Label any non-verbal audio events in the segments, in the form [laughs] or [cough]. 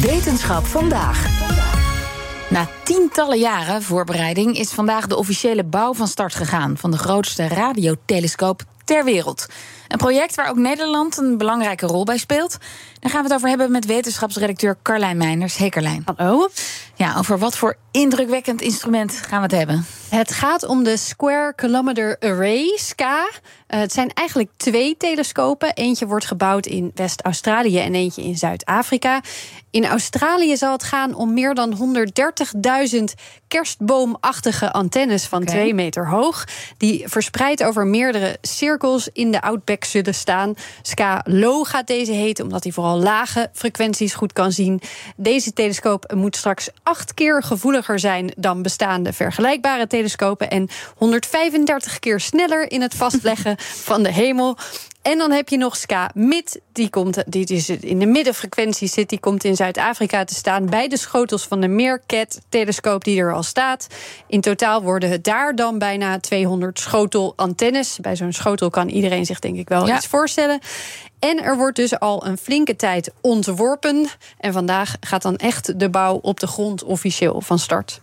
Wetenschap vandaag. Na tientallen jaren voorbereiding is vandaag de officiële bouw van start gegaan van de grootste radiotelescoop ter wereld. Een project waar ook Nederland een belangrijke rol bij speelt. Daar gaan we het over hebben met wetenschapsredacteur Carlijn Meiners. Hey Carlijn. Hallo. Ja, over wat voor indrukwekkend instrument gaan we het hebben? Het gaat om de Square Kilometer Array, SCA. Uh, het zijn eigenlijk twee telescopen. Eentje wordt gebouwd in West-Australië en eentje in Zuid-Afrika. In Australië zal het gaan om meer dan 130.000 kerstboomachtige antennes van okay. 2 meter hoog. Die verspreid over meerdere cirkels in de Outback zullen staan. SCA Low gaat deze heten, omdat hij vooral lage frequenties goed kan zien. Deze telescoop moet straks acht keer gevoeliger zijn dan bestaande vergelijkbare telescopen. En 135 keer sneller in het vastleggen [laughs] van de hemel. En dan heb je nog Ska Mid. Die, komt, die is in de middenfrequentie zit. Die komt in Zuid-Afrika te staan. Bij de schotels van de Meerkat-telescoop die er al staat. In totaal worden het daar dan bijna 200 schotelantennes. Bij zo'n schotel kan iedereen zich denk ik wel iets voorstellen. En er wordt dus al een flinke tijd ontworpen. En vandaag gaat dan echt de bouw op de grond officieel van start.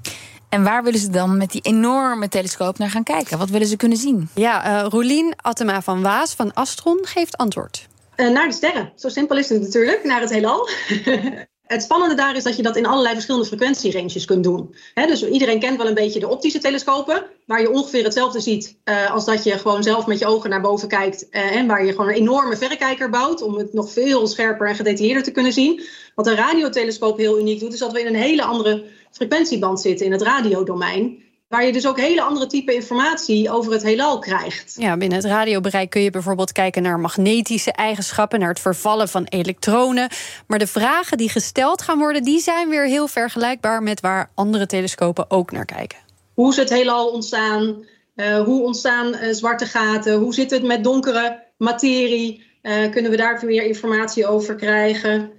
En waar willen ze dan met die enorme telescoop naar gaan kijken? Wat willen ze kunnen zien? Ja, uh, Roelien Attema van Waas van Astron geeft antwoord. Uh, naar de sterren. Zo simpel is het natuurlijk, naar het heelal. [laughs] Het spannende daar is dat je dat in allerlei verschillende frequentieranges kunt doen. dus iedereen kent wel een beetje de optische telescopen, waar je ongeveer hetzelfde ziet uh, als dat je gewoon zelf met je ogen naar boven kijkt. En waar je gewoon een enorme verrekijker bouwt om het nog veel scherper en gedetailleerder te kunnen zien. Wat een radiotelescoop heel uniek doet, is dat we in een hele andere frequentieband zitten in het radiodomein. Waar je dus ook hele andere type informatie over het heelal krijgt. Ja, binnen het radiobereik kun je bijvoorbeeld kijken naar magnetische eigenschappen, naar het vervallen van elektronen. Maar de vragen die gesteld gaan worden, die zijn weer heel vergelijkbaar met waar andere telescopen ook naar kijken. Hoe is het heelal ontstaan? Uh, hoe ontstaan uh, zwarte gaten? Hoe zit het met donkere materie? Uh, kunnen we daar meer informatie over krijgen?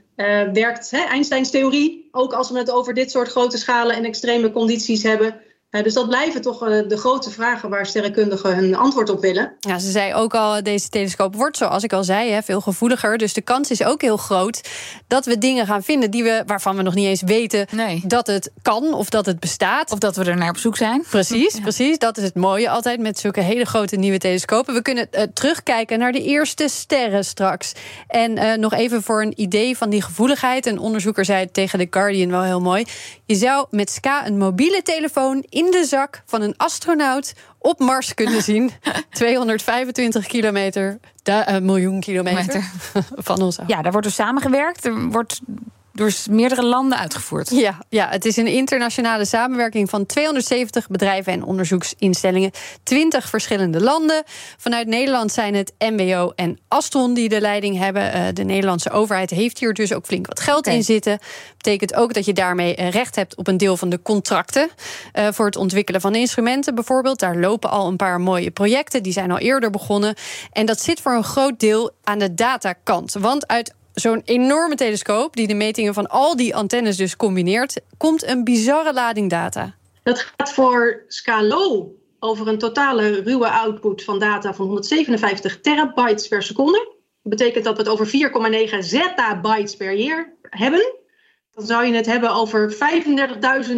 werkt hè, Einsteins theorie, ook als we het over dit soort grote schalen en extreme condities hebben? Uh, dus dat blijven toch uh, de grote vragen waar sterrenkundigen hun antwoord op willen. Ja, ze zei ook al, deze telescoop wordt, zoals ik al zei, hè, veel gevoeliger. Dus de kans is ook heel groot dat we dingen gaan vinden die we, waarvan we nog niet eens weten nee. dat het kan of dat het bestaat. Of dat we er naar op zoek zijn. Precies, ja. precies. Dat is het mooie altijd met zulke hele grote nieuwe telescopen. We kunnen uh, terugkijken naar de eerste sterren straks. En nog even voor een idee van die gevoeligheid. Een onderzoeker zei het tegen The Guardian wel heel mooi. Je zou met SCA een mobiele telefoon in de zak van een astronaut op Mars kunnen [laughs] zien. 225 kilometer, een miljoen kilometer [laughs] van ons af. Ja, daar wordt dus samengewerkt. Er wordt door meerdere landen uitgevoerd. Ja, ja, het is een internationale samenwerking van 270 bedrijven en onderzoeksinstellingen. 20 verschillende landen. Vanuit Nederland zijn het MBO en Astron die de leiding hebben. Uh, de Nederlandse overheid heeft hier dus ook flink wat geld okay. in zitten. Betekent ook dat je daarmee recht hebt op een deel van de contracten. Uh, voor het ontwikkelen van instrumenten bijvoorbeeld. Daar lopen al een paar mooie projecten. Die zijn al eerder begonnen. En dat zit voor een groot deel aan de datakant. Want uit zo'n enorme telescoop, die de metingen van al die antennes dus combineert, komt een bizarre lading data. Dat gaat voor Scalo over een totale ruwe output van data van 157 terabytes per seconde. Dat betekent dat we het over 4,9 zettabytes per jaar hebben. Dan zou je het hebben over 35.000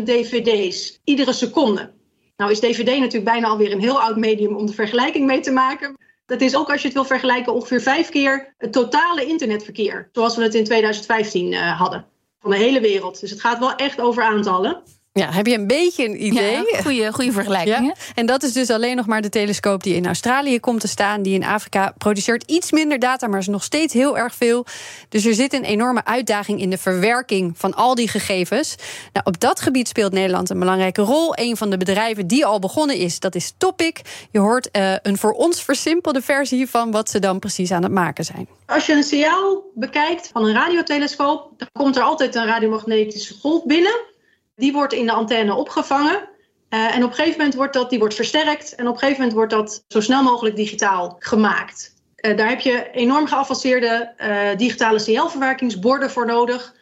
dvd's iedere seconde. Nou is dvd natuurlijk bijna alweer een heel oud medium om de vergelijking mee te maken. Dat is ook als je het wil vergelijken ongeveer vijf keer het totale internetverkeer. Zoals we het in 2015 uh, hadden. Van de hele wereld. Dus het gaat wel echt over aantallen. Ja, heb je een beetje een idee? Ja, goede, goede [laughs] vergelijking. Ja. En dat is dus alleen nog maar de telescoop die in Australië komt te staan. Die in Afrika produceert iets minder data, maar is nog steeds heel erg veel. Dus er zit een enorme uitdaging in de verwerking van al die gegevens. Nou, op dat gebied speelt Nederland een belangrijke rol. Een van de bedrijven die al begonnen is, dat is Topic. Je hoort uh, een voor ons versimpelde versie van wat ze dan precies aan het maken zijn. Als je een signaal bekijkt van een radiotelescoop, dan komt er altijd een radiomagnetische golf binnen. Die wordt in de antenne opgevangen. Uh, en op een gegeven moment wordt dat, die wordt versterkt. En op een gegeven moment wordt dat zo snel mogelijk digitaal gemaakt. Uh, daar heb je enorm geavanceerde uh, digitale CL-verwerkingsborden voor nodig.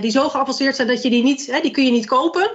die zo geavanceerd zijn dat je die niet, hè, die kun je niet kopen.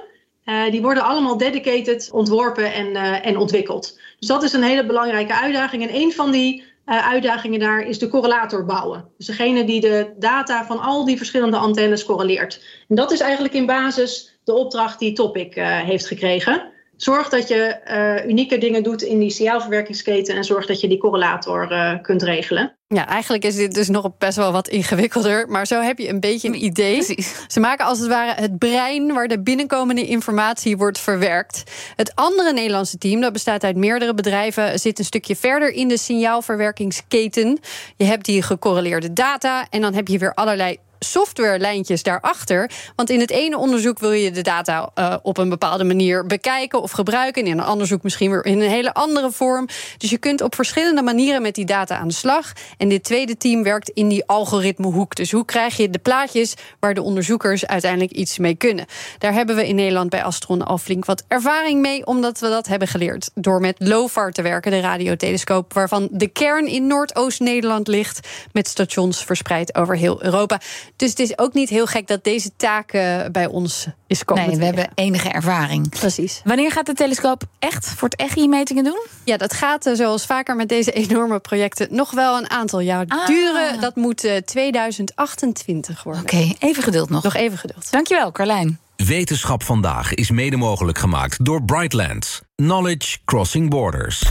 die worden allemaal dedicated ontworpen en, en ontwikkeld. Dus dat is een hele belangrijke uitdaging. En een van die uitdagingen daar is de correlator bouwen. Dus degene die de data van al die verschillende antennes correleert. En dat is eigenlijk in basis de opdracht die Topic heeft gekregen. Zorg dat je uh, unieke dingen doet in die signaalverwerkingsketen en zorg dat je die correlator uh, kunt regelen. Ja, eigenlijk is dit dus nog best wel wat ingewikkelder. Maar zo heb je een beetje een idee. Precies. Ze maken als het ware het brein waar de binnenkomende informatie wordt verwerkt. Het andere Nederlandse team, dat bestaat uit meerdere bedrijven, zit een stukje verder in de signaalverwerkingsketen. Je hebt die gecorreleerde data en dan heb je weer allerlei softwarelijntjes daarachter. Want in het ene onderzoek wil je de data uh, op een bepaalde manier bekijken of gebruiken. En in een onderzoek misschien weer in een hele andere vorm. Dus je kunt op verschillende manieren met die data aan de slag. En dit tweede team werkt in die algoritmehoek. Dus hoe krijg je de plaatjes waar de onderzoekers uiteindelijk iets mee kunnen? Daar hebben we in Nederland bij Astron al flink wat ervaring mee, omdat we dat hebben geleerd door met LOFAR te werken, de radiotelescoop, waarvan de kern in Noordoost-Nederland ligt, met stations verspreid over heel Europa. Dus het is ook niet heel gek dat deze taak uh, bij ons is komen. Nee, we hebben enige ervaring. Precies. Wanneer gaat de telescoop echt voor het EGI metingen doen? Ja, dat gaat uh, zoals vaker met deze enorme projecten nog wel een aantal jaar ah. duren. Dat moet uh, 2028 worden. Oké, okay, even geduld nog. Nog even geduld. Dankjewel, Carlijn. Wetenschap vandaag is mede mogelijk gemaakt door Brightlands. Knowledge Crossing Borders.